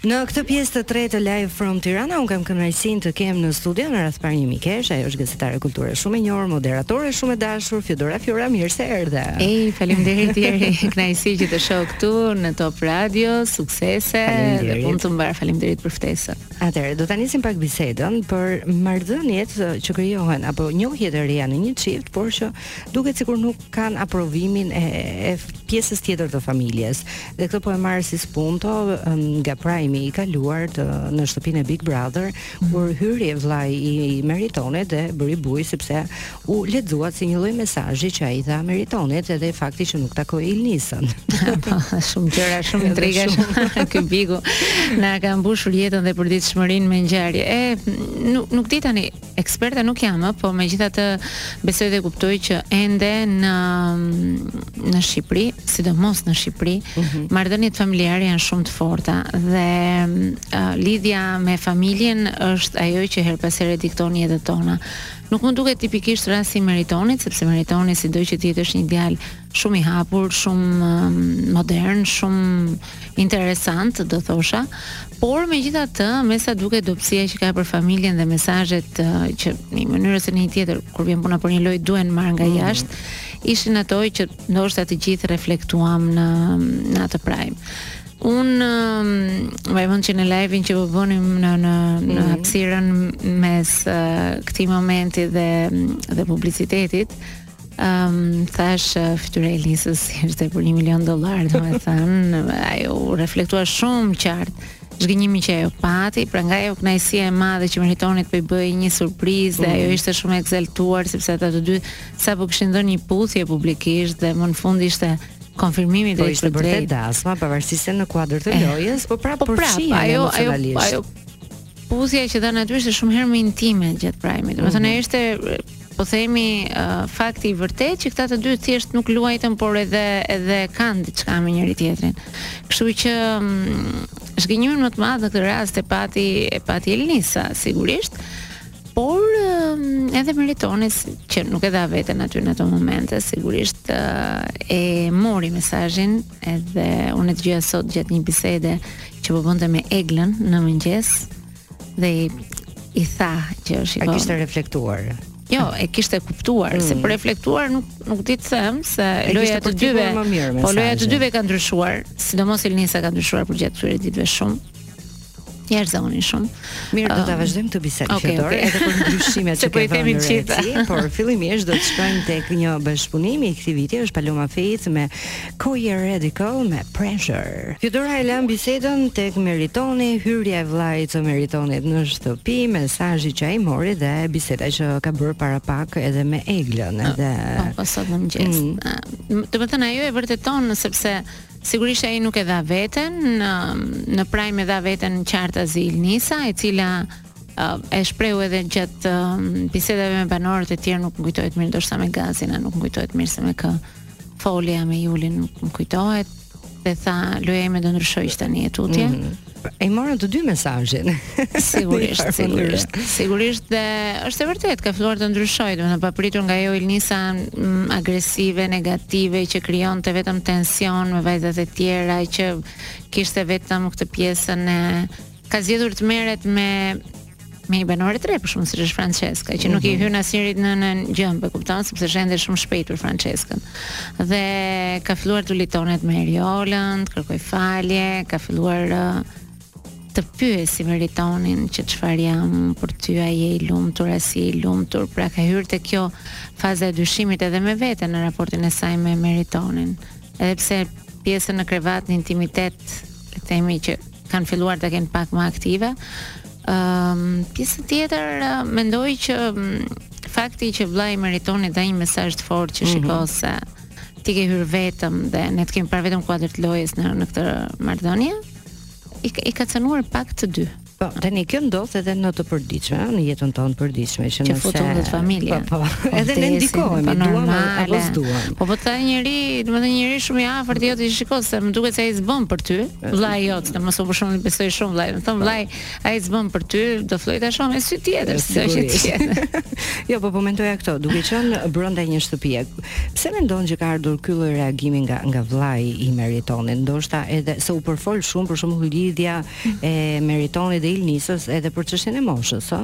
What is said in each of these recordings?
Në këtë pjesë të tretë të Live from Tirana, unë kam kënaqësinë të kem në studio në radhë të parë një mikesh, ajo është gazetare kulture shumë e njohur, moderatore shumë e dashur, Fiodora Fjora, mirë se erdhe. Ej, faleminderit Jeri, kënaqësi që të shoh këtu në Top Radio, suksese dhe punë të mbarë. Faleminderit për ftesën. Atëherë, do ta nisim pak bisedën për marrëdhëniet që krijohen apo njohjet e reja në një çift, por që duket sikur nuk kanë aprovimin e, e pjesës tjetër të familjes. Dhe këtë po e marr si spunto nga prajmi i kaluar, në shtëpinë e Big Brother, mm. kur hyri i vëllai i Meritonit dhe bëri bujë, sepse u lexua si një lloj mesazhi që ai i dha Meritonit edhe fakti që nuk takoi Ilnisën. Po, shumë gjëra, shumë intriga, shumë ky Bigu. Na ka mbushur jetën dhe përditshmërinë me ngjarje. E, nuk, nuk di tani, Eksperte nuk jam, ë, po megjithatë besoj dhe kuptoj që ende në në Shqipëri, sidomos në Shqipëri, mm -hmm. marrëdhëniet familjare janë shumë të forta dhe uh, lidhja me familjen është ajo që herë pas here dikton jetët tona. Nuk më duket tipikisht rasti i Meritonit, sepse Meritoni sido që të jetë është një djalë shumë i hapur, shumë um, modern, shumë interesant do thosha, por megjithatë, me sa duket dobësia që ka për familjen dhe mesazhet që në mënyrë ose në një tjetër kur vjen puna për një lojë duhen marrë nga mhm. jashtë, mm -hmm. ishin ato që ndoshta të gjithë reflektuam në në atë prime. Unë madje, um, që në live-in që po bënim në në mm -hmm. në mhm. hapësirën mes uh, këtij momenti dhe dhe publicitetit, Ëm um, thashë uh, fytyra e Ilnisës ishte për 1 milion dollarë, domethënë ajo u reflektua shumë qartë zhgënjimi që ajo pati, pra nga ajo kënaqësia e madhe që Meritoni po i bënte një surprizë dhe ajo mhm. ishte shumë e ekzaltuar sepse ata të dy sapo kishin dhënë një puthje publikisht dhe më në fund ishte konfirmimi po ishte bërë dhe dasma pavarësisht se në kuadër të eh, lojës, po prapë po prapë ajo ajo ajo Puthja që dha natyrisht është shumë herë më intime gjatë prajmit. Domethënë mhm. ishte po themi uh, fakti i vërtetë që këta të dy thjesht nuk luajtën, por edhe edhe kanë diçka me njëri-tjetrin. Kështu që um, zhgënjimin më të madh në këtë rast e pati e pati Ilnisa sigurisht. Por um, edhe Meritoni që nuk e dha veten aty në ato momente, sigurisht uh, e mori mesazhin edhe unë e dëgjova sot gjatë një bisede që po bënte me Eglën në mëngjes dhe i, i tha që është i kishte reflektuar. Jo, e kishte kuptuar mm. se për reflektuar nuk nuk di të them se loja të dyve më mirë Po loja të dyve ka ndryshuar, sidomos Ilnisa ka ndryshuar përgjatë këtyre ditëve shumë. Njerëzoni shumë. Mirë, do ta vazhdojmë këtë bisedë okay, Fjodora, okay. edhe për ndryshimet që po i themi gjithë. Por fillimisht do të shkojmë tek një bashkëpunim i këtij viti, është Paloma Faith me Koje Radical me Pressure. Fjodora e lamë bisedën tek Meritoni, hyrja e vllait të Meritonit në shtëpi, mesazhi që ai mori dhe biseda që ka bërë para pak edhe me Eglën, ah, edhe po, po sot në mëngjes. Mm. Ah, do të thënë ajo e vërteton sepse Sigurisht ai nuk e dha veten, në në prime e dha veten qartazi Ilnisa, e cila uh, e shprehu edhe gjatë uh, bisedave me banorët e tjerë nuk më kujtohet mirë ndoshta me gazin, a nuk më kujtohet mirë se me kë foli me Julin nuk më kujtohet dhe tha loja ime do ndryshojë që tani e tutje. Mm -hmm. E morën të dy mesazhin. Sigurisht, sigurisht. Sigurisht dhe është e vërtetë, ka filluar të ndryshojë, domethënë papritur nga ajo Ilnisa mm, agresive, negative që krijonte vetëm tension me vajzat e tjera që kishte vetëm këtë pjesën, ka zgjedhur të merret me me një banor të tretë për shembull siç është Francesca, që nuk i mhm. hyn asnjërit në në gjemb, e kupton, sepse zhendet shumë shpejt për Francesca. Dhe ka filluar të litonet me Eriolën, të kërkojë falje, ka filluar uh, të pyesi Meritonin që çfarë jam për ty a je i lumtur a s'je i lumtur pra ka hyrë te kjo faza e dyshimit edhe me veten në raportin e saj me Meritonin edhe pse pjesën në krevat në intimitet le të themi që kanë filluar ta kenë pak më aktive. Ëm ehm, um, pjesa tjetër mendoj që mm, fakti që vllai i Meritonit dha një mesazh të fortë që mhm. shiko mm -hmm. se ti ke hyrë vetëm dhe ne të kemi parë vetëm në kuadër të lojës në në këtë marrëdhënie. I, i ka cënuar pak të dy. Po, tani kjo ndodh edhe në të përditshme, në jetën tonë të përditshme, që nëse futet familja. Po, po, po edhe ne ndikohemi, po, duam apo s'duam. Po po tha një njeri, domethënë një njeri shumë i afërt joti shiko se më duket se ai s'bën për ty, vllai jot, në mos u pushon të besoj shumë vllai. Thotë po. vllai, ai s'bën për ty, do filloj ta shoh me sy tjetër, s'do që tjetër. Jo, po po mendoja këto, duke qenë brenda një shtëpie. Pse mendon që ka ardhur ky lloj reagimi nga nga vllai i Meritonit? Ndoshta edhe se u përfol shumë për shembull lidhja e Meritonit dhe Ilnisës edhe për çështjen e moshës, ë.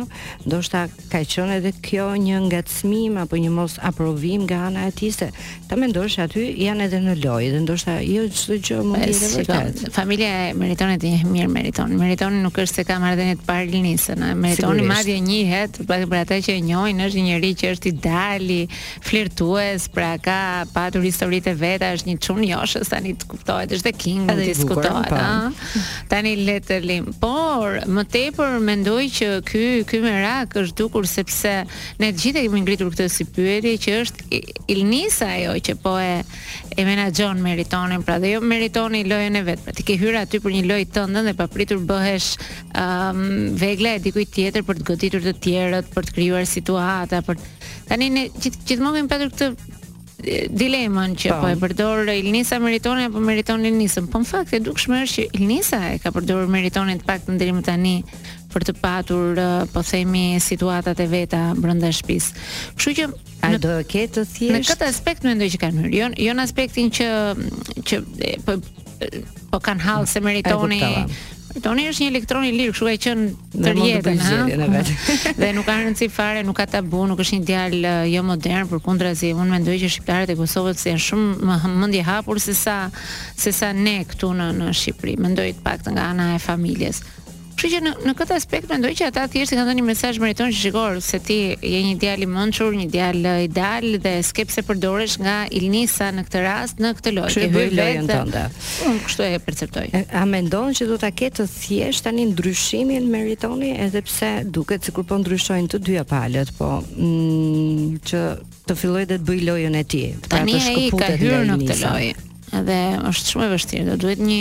Ndoshta ka qenë edhe kjo një ngacmim apo një mos aprovim nga ana e tij se ta mendosh aty janë edhe në lojë dhe ndoshta jo çdo gjë mund të jetë vërtet. Familja e Meritonit e njeh mirë Meritonin. Meritoni nuk është se ka marrëdhënie të parë Ilnisën, ë. Meritoni madje njihet, për ata që e njohin, është një njeri që është i dalë, flirtues, pra ka patur historitë e veta, është një çun joshës tani ta kuptojmë, është the king dhe diskutohet, po. ëh. Tani le ta lëmë. Por më tepër mendoj që ky ky merak është dukur sepse ne të gjithë e kemi ngritur këtë si pyetje që është i- Ilnisa ajo që po e e menaxhon Meritonin, pra dhe jo Meritoni lojën e vet, pra ti ke hyrë aty për një lojë tëndën dhe papritur bëhesh ëm vegla e dikujt tjetër për të goditur të tjerët, për të krijuar situata, për Tani ne gjith, gjithmonë kemi patur këtë dilemën që po, po e përdor Ilnisa Meritonin apo Meritoni Ilnisën. Po në fakt e dukshme është që Ilnisa e ka përdorur Meritonin të paktën deri më tani për të patur po themi situatat e veta brenda shtëpisë. Kështu që A në, do ta ketë të thjeshtë? Në këtë aspekt mendoj që kanë hyrë. Jo, jo në aspektin që që po po kanë hall se Meritoni, Meritoni është një elektron i lirë, kështu ka qenë tërë jetën, ha. dhe nuk ka rëndësi fare, nuk ka tabu, nuk është një djalë uh, jo modern, përkundrazi, unë mendoj që shqiptarët e Kosovës janë shumë më mendjehapur se sa se sa ne këtu në në Shqipëri. Mendoj të paktën nga ana e familjes. Kështu që në në këtë aspekt mendoj që ata thjesht i kanë dhënë një mesazh Meritonit që shiko se ti je një djalë i mençur, një djalë i dalë dhe s'ke pse përdoresh nga Ilnisa në këtë rast në këtë lojë. Kështu që bëj lojën tënde. Unë kështu e perceptoj. A mendon që do ta ketë të thjeshtë tani ndryshimin Meritoni edhe pse duket sikur po ndryshojnë të dyja palët, po mm, që të fillojë dhe të bëjë lojën e tij. Pra tani ai ka hyrë në këtë lojë. Edhe është shumë e vështirë, do duhet një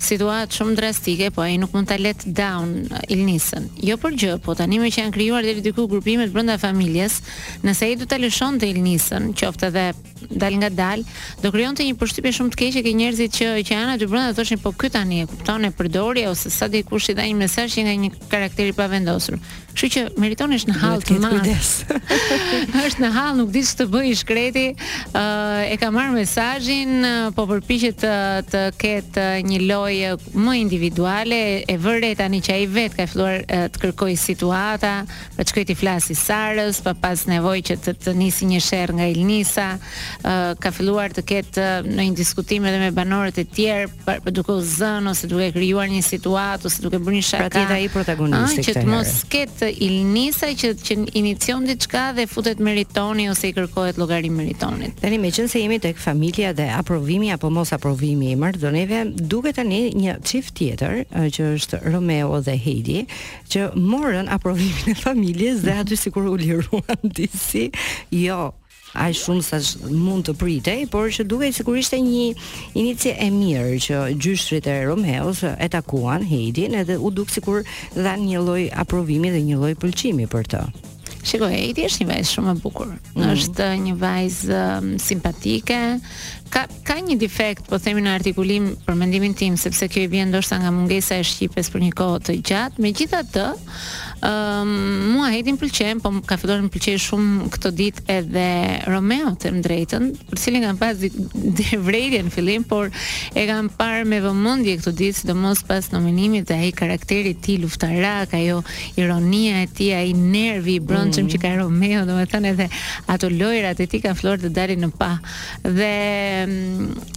situatë shumë drastike, po ai nuk mund ta let down Ilnisën. Jo për gjë, po tani meqë janë krijuar deri diku grupimet brenda familjes, nëse ai do ta lëshonte Ilnisën, qoftë edhe dalëngadalë, do krijonte një përshtypje shumë të keqe ke njerëzit që që janë aty brenda thoshin po ky tani e kupton e përdori ose sa dikush i dha një mesazh qenka një karakter i pavendosur. Kështu që Meritoni është në hall të madh. është në hall, nuk di ç'të bëjë i shkreti. Ë uh, e ka marrë mesazhin, po përpiqet të, të ketë një lojë më individuale, e vëre tani që ai vet ka filluar të kërkojë situata, pra shkoi t'i flasi Sarës, pa pas nevojë që të, të nisi një sherr nga Ilnisa, ë uh, ka filluar të ketë në një diskutim edhe me banorët e tjerë për, për, duke u zënë ose duke krijuar një situatë ose duke bërë një pra shaka. Pra të jetë ai protagonisti këtë herë. Që të mos jetë Ilnisa që që inicion diçka dhe futet Meritoni ose i kërkohet llogari Meritonit. Tani meqenëse jemi tek familja dhe aprovimi apo mosaprovimi i marrëdhënieve, duket tani një çift tjetër që është Romeo dhe Heidi, që morën aprovimin e familjes dhe aty sikur u liruan disi. Jo, aq shumë sa mund të pritej, por që duket sikur ishte një inicie e mirë që gjyshërit e Romeos e takuan Heidin edhe u duk sikur dhan një lloj aprovimi dhe një lloj pëlqimi për të. Shiko, Heidi është një vajzë shumë e bukur. Mm. Është një vajzë um, simpatike. Ka Ka një defekt, po themi në artikulim për mendimin tim, sepse kjo i vjen ndoshta nga mungesa e shqipes për një kohë të gjatë. Megjithatë, ëm ehm, um, mua Heidi më pëlqen, po ka filluar të më pëlqejë shumë këto ditë edhe Romeo të them të drejtën, për të cilin kam pas vërejtje në fillim, por e kam parë me vëmendje këto ditë, sidomos pas nominimit dhe ai karakteri i tij luftarak, ajo ironia e tij, ai nervi i brendshëm mm. që ka Romeo, domethënë edhe ato lojrat e tij kanë filluar të dalin në pah. Dhe mm,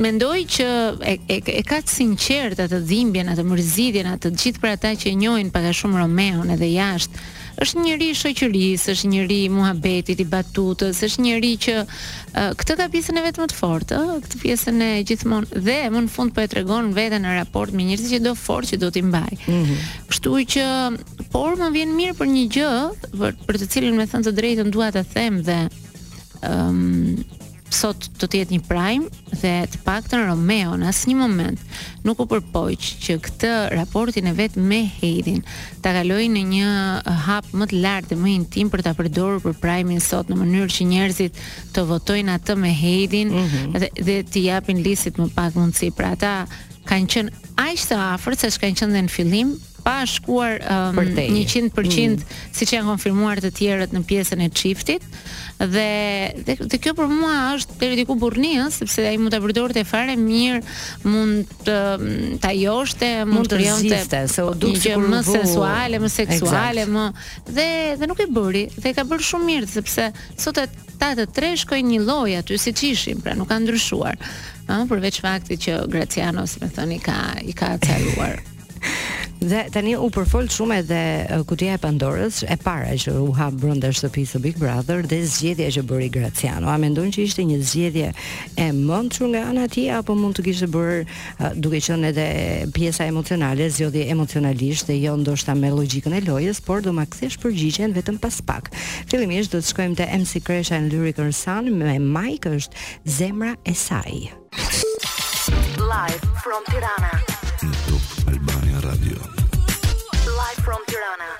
mendoj që e, e, e ka të sinqert atë dhimbjen, atë mërzitjen, atë të gjithë për ata që e njohin pak a shumë Romeon edhe jashtë. Është njeri i shoqërisë, është njeri i muhabetit, i batutës, është njeri që uh, këtë ka pjesën e vet më të fortë, ë, këtë pjesën e gjithmonë dhe më në fund po e tregon veten në raport me njerëzit që do fort që do t'i mbajë. Kështu që por më vjen mirë për një gjë për, për të cilën me thënë të drejtën dua ta them dhe um, sot do të jetë një prime dhe të paktën Romeo në asnjë moment nuk u përpoq që këtë raportin e vet me Heidin ta kalojë në një hap më të lartë dhe më intim për ta përdorur për prime-in sot në mënyrë që njerëzit të votojnë atë me Heidin mm -hmm. dhe, dhe t'i japin Lisit më pak mundësi. Pra ata kanë qenë aq të afërt sa kanë qenë dhe në fillim pa shkuar njëqind për qind siç janë konfirmuar të tjerët në pjesën e çiftit dhe dhe kjo për mua është deri diku burrnia sepse ai mund ta përdorte fare mirë mund të ta joshte mund të krijonte situata më sensuale më seksuale më dhe dhe nuk e bëri dhe ka bërë shumë mirë sepse sot ata të tre shkojnë njëlloj aty siç ishin pra nuk ka ndryshuar ëh përveç faktit që Graciano si më thoni ka i ka acaruar Dhe tani u përfol shumë edhe kutia e Pandorës e para që u hap brenda shtëpisë së Big Brother dhe zgjedhja që bëri Graciano. A mendon që ishte një zgjedhje e mençur nga ana e tij apo mund të kishte bërë duke qenë edhe pjesa emocionale, zgjodhi emocionalisht dhe jo ndoshta me logjikën e lojës, por do ma kthesh përgjigjen vetëm pas pak. Fillimisht do të shkojmë te MC Kresha dhe Lyrical Son me Mike është zemra e saj. Live from Tirana. Albania Radio. Live from Tirana.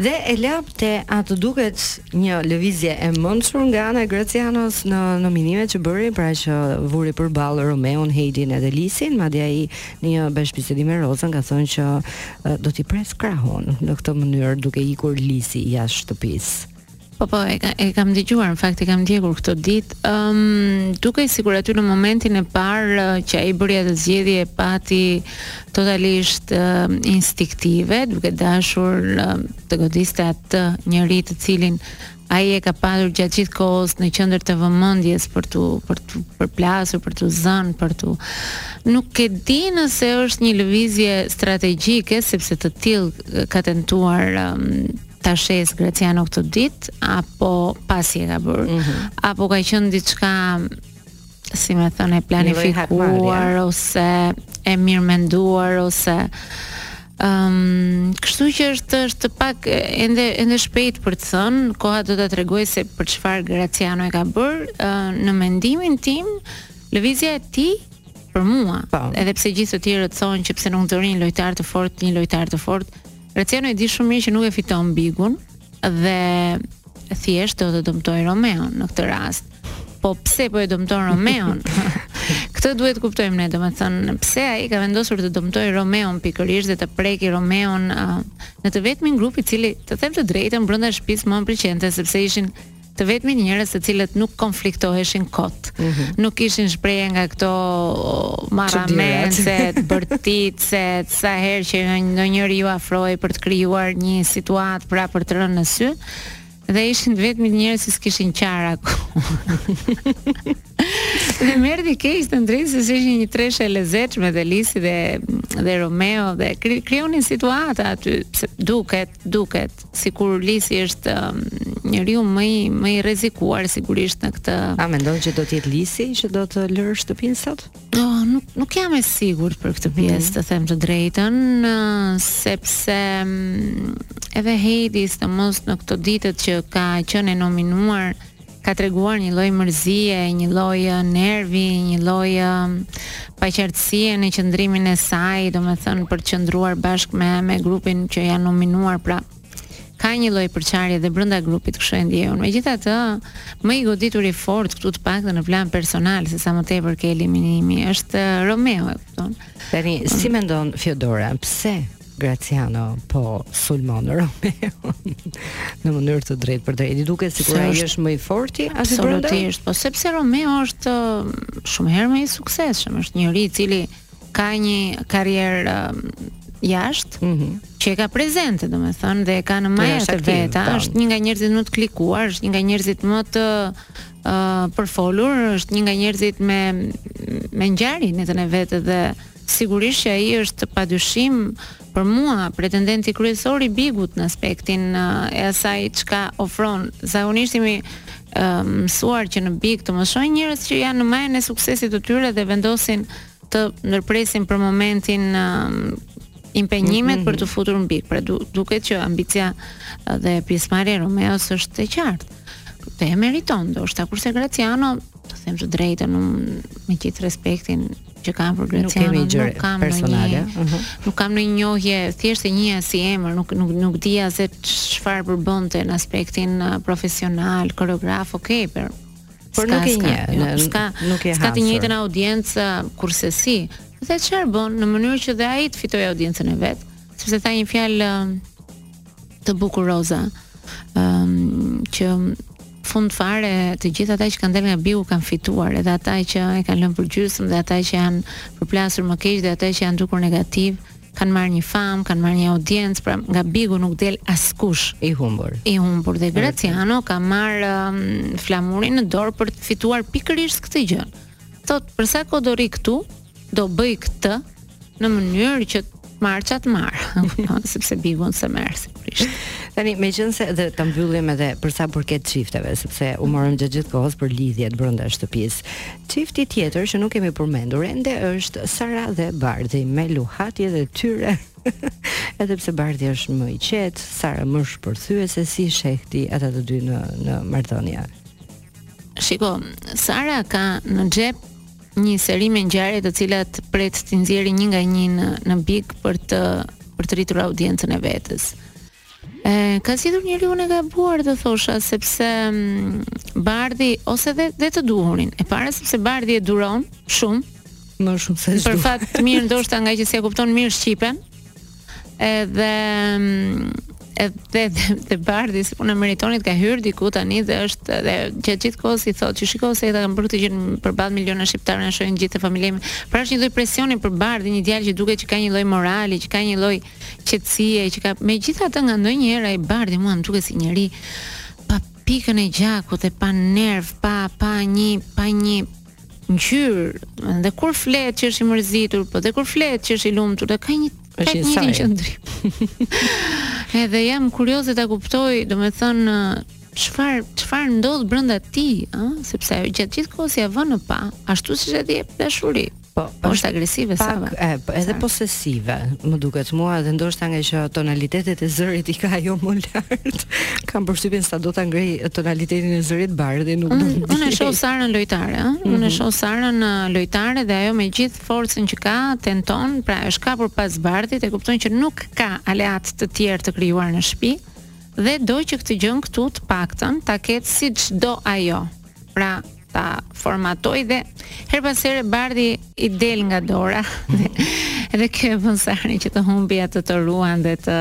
Dhe e lamë te a të duket një lëvizje e mençur nga ana e Gracianos në nominimet që bëri, pra që vuri përballë Romeon, Heidin edhe Lisin, madje ai në një bashkëbisedim me Rozën ka thënë që do t'i pres krahun në këtë mënyrë duke ikur Lisi jashtë shtëpisë. Po po, e, ka, e kam dëgjuar, në fakt e kam ndjekur këto ditë. Ëm um, dukej sikur aty në momentin e parë që ai bëri atë zgjedhje e pati totalisht uh, instiktive, duke dashur uh, të godiste atë njeri të cilin ai e ka patur gjatë gjithë kohës në qendër të vëmendjes për t'u për t'u përplasur, për t'u zënë, për t'u nuk e di nëse është një lëvizje strategjike sepse të tillë ka tentuar um, ta shesë Graciano këto ditë apo pasi e ka bërë. Mm -hmm. Apo ka qenë diçka si me thënë e planifikuar ose e mirëmenduar ose ëm um, kështu që është është pak ende ende shpejt për të thënë, koha do ta tregojë se për çfarë Graciano e ka bërë uh, në mendimin tim lëvizja e tij për mua. Pa. Po. Edhe pse gjithë të tjerët thonë që pse nuk nxori një lojtar të fortë, një lojtar të fortë, Graciano e di shumë mirë që nuk e fiton Bigun dhe thjesht do të dëmtojë Romeon në këtë rast. Po pse po e dëmton Romeon? Këtë duhet të kuptojmë ne, domethënë, pse ai ka vendosur të dëmtojë Romeon pikërisht dhe të prekë Romeon uh, në të vetmin grup i cili, të them të drejtën, brenda shtëpisë më pëlqente sepse ishin të vetmit njerëz të cilët nuk konfliktoheshin kot. Mm -hmm. Nuk kishin shprehje nga këto marramendëset, bërtitëset, sa herë që ndonjëri iu afrua për të krijuar një situatë, prap për të rënë në sy dhe ishin të vetmit njerëz që s'kishin qarë akoma dhe më erdhi keq, të drejtën, se ishin një treshe e lezetshme dhe Lisi dhe dhe Romeo dhe krijonin situata aty, pse duket Duket sikur Lisi është um, njeriu më i më i rrezikuar sigurisht në këtë. A mendon që do të jetë Lisi që do të lërë shtëpinë sot? Jo, oh, nuk nuk jam e sigurt për këtë mhm. pjesë, mm -hmm. të them të drejtën, sepse um, edhe Heidi, sidomos në këto ditët që ka qenë e nominuar ka treguar një lloj mërzie, një lloj nervi, një lloj paqartësie në qëndrimin e saj, domethënë për të qëndruar bashkë me me grupin që janë nominuar, pra ka një lloj përçarje dhe brenda grupit kështu e ndjej unë. Megjithatë, më i goditur i fortë këtu të paktën në plan personal sesa më tepër ke eliminimi është Romeo, e kupton? Tani si mendon Fiodora, pse Graciano po sulmon Romeo në mënyrë të drejtpërdrejtë. Duket sikur ai është më i forti aty brenda. Absolutisht, po sepse Romeo është um, shumë herë më i suksesshëm, është njeri i cili ka një karrierë um, jashtë mm -hmm. që e ka prezente, domethënë dhe e ka në majat e veta, po. është një nga njerëzit më të klikuar, është një nga njerëzit më të uh, përfolur, është një nga njerëzit me me ngjarje në jetën e vet dhe Sigurisht që ai është padyshim për mua pretendenti kryesor i Bigut në aspektin e asaj çka ofron. Zakonisht jemi mësuar që në Big të mos shohim njerëz që janë në majën e suksesit të tyre dhe vendosin të ndërpresin për momentin impenjimet mm -hmm. për të t'u futur në Big. Pra du, duket që ambicia dhe pjesëmarrja e Romeos është e qartë. Dhe e meriton, ndoshta kurse Graciano, të them të drejtën, me gjithë respektin, që kam për Graciano, nuk, nuk kam gjë personale. Një, uh -huh. Nuk kam ndonjë njohje, thjesht e njihja si emër, nuk nuk nuk dija se çfarë përbënte në aspektin uh, profesional, koreograf, ok, por Por nuk e njeh, jo, s'ka nuk e s'ka të njëjtën audiencë uh, kurse si. Dhe çfarë bën në mënyrë që dhe ai të fitojë audiencën e vet, sepse tha një fjalë uh, të bukur Roza, ëm um, që fund fare të gjithë ata që kanë dalë nga Bigu kanë fituar edhe ata që e kanë lënë për gjysmë dhe ata që janë përplasur më keq dhe ata që janë dukur negativ kanë marrë një famë, kanë marrë një audiencë, pra nga Bigu nuk del askush i humbur. I humbur dhe Graciano ka marrë um, flamurin në dorë për të fituar pikërisht këtë gjë. Thotë, për sa kohë do rri këtu? do bëj këtë në mënyrë që marr ça të marr, sepse Bigun s'e merr sigurisht. Tani, me qënë se dhe të mbyllim edhe për sa përket çifteve, sepse u morëm gjatë gjithë kohës për lidhjet brënda shtëpisë. Çifti tjetër që nuk kemi përmendur ende është Sara dhe Bardhi, me luhatjet e tyre. edhe pse Bardhi është më i qetë, Sara më shpërthyese, si i sheh ti ata të dy në, në marrëdhënie. Shiko, Sara ka në xhep një seri me ngjarje të cilat pret t'i nxjerri një nga një në në big për të për të rritur audiencën e vetes. E ka zgjedhur njeriun e gabuar të thosha sepse mm, Bardhi ose dhe dhe të duhurin. E para sepse Bardhi e duron shumë, më shumë se për fat të mirë ndoshta nga që s'e kupton mirë shqipen. Edhe edhe te bardhi si puna e Meritonit ka hyrë diku tani dhe është dhe gjatë gjithë kohës i thotë që shiko se ata kanë bërë këtë gjë përballë miliona shqiptarë na shohin gjithë familjen. Pra është një lloj presioni për bardhin, një djalë që duket që ka një lloj morali, që ka një lloj qetësie, që ka megjithatë nga ndonjëherë ai bardhi mua më duket si njeri pa pikën e gjakut e pa nerv, pa pa një pa një ngjyrë, dhe kur flet që është i mërzitur, po dhe kur flet që është i lumtur, dhe ka një është një soi. Qëndrim. Edhe jam kurioze ta kuptoj, domethënë çfar çfar ndodh brenda tij, ë, sepse ajo gjatë gjithë kohës ja vënë pa, ashtu siç e di dashuri. Po, Po është agresive sa më. Edhe posesive, më duket mua dhe ndoshta nga që tonalitetet e zërit i ka ajo më lart. Kam përshtypjen sado ta ngrejë tonalitetin e zërit Bardhi, nuk do. Unë unë e shoh Sarën lojtare, ëh. Mhm. Unë e shoh Sarën lojtare dhe ajo me gjithë forcën që ka tenton, pra është kapur pas Bardhit, e kupton që nuk ka aleatë të tjerë të krijuar në shtëpi dhe do që këtë gjën këtu të paktën ta ketë siç do ajo. Pra, ta formatojë dhe herë pas here Bardhi i del nga dora dhe, dhe kjo e bën Sarën që të humbi atë toruan dhe të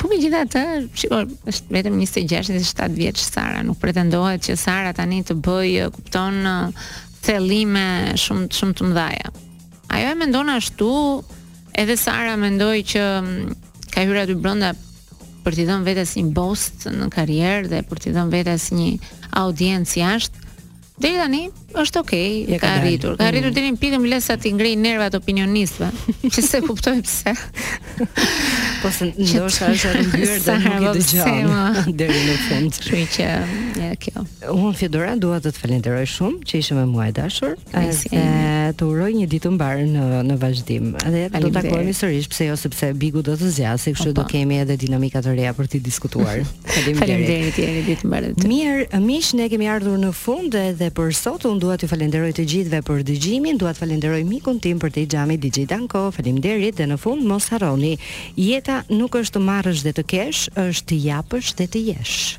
po megjithatë shiko është vetëm 26-27 vjeç Sara nuk pretendohet që Sara tani të bëjë kupton thellime shumë shumë të mëdha ajo e mendon ashtu edhe Sara mendoj që ka hyrë aty brenda për t'i dhënë vetes një boost në karrierë dhe për t'i dhënë vetes një audiencë jashtë. Deri tani është okay, e ka arritur. Ka arritur mm. deri në pikën madje sa t'i ngrejë nervat opinionistëve, që s'e kuptoj pse. Po se ndoshta është e rëndësishme të dëgjojmë deri në fund. Kështu që, ja kjo. Unë si Dora dua të të falenderoj shumë që ishe me mua e dashur. Dhe të uroj një ditë të mbarë në në vazhdim. Dhe do të takohemi sërish, pse jo sepse Bigu do të zgjasë, kështu do kemi edhe dinamika të reja për të diskutuar. Faleminderit. Faleminderit, një ditë të mbarë. Mirë, miq, ne kemi ardhur në fund edhe për sot. Unë dua t'ju falenderoj të gjithëve për dëgjimin, dua të falenderoj mikun tim përtej xhamit DJ Danko. Faleminderit dhe në fund mos harroni, jeta nuk është të marrësh dhe të kesh, është të japësh dhe të jesh.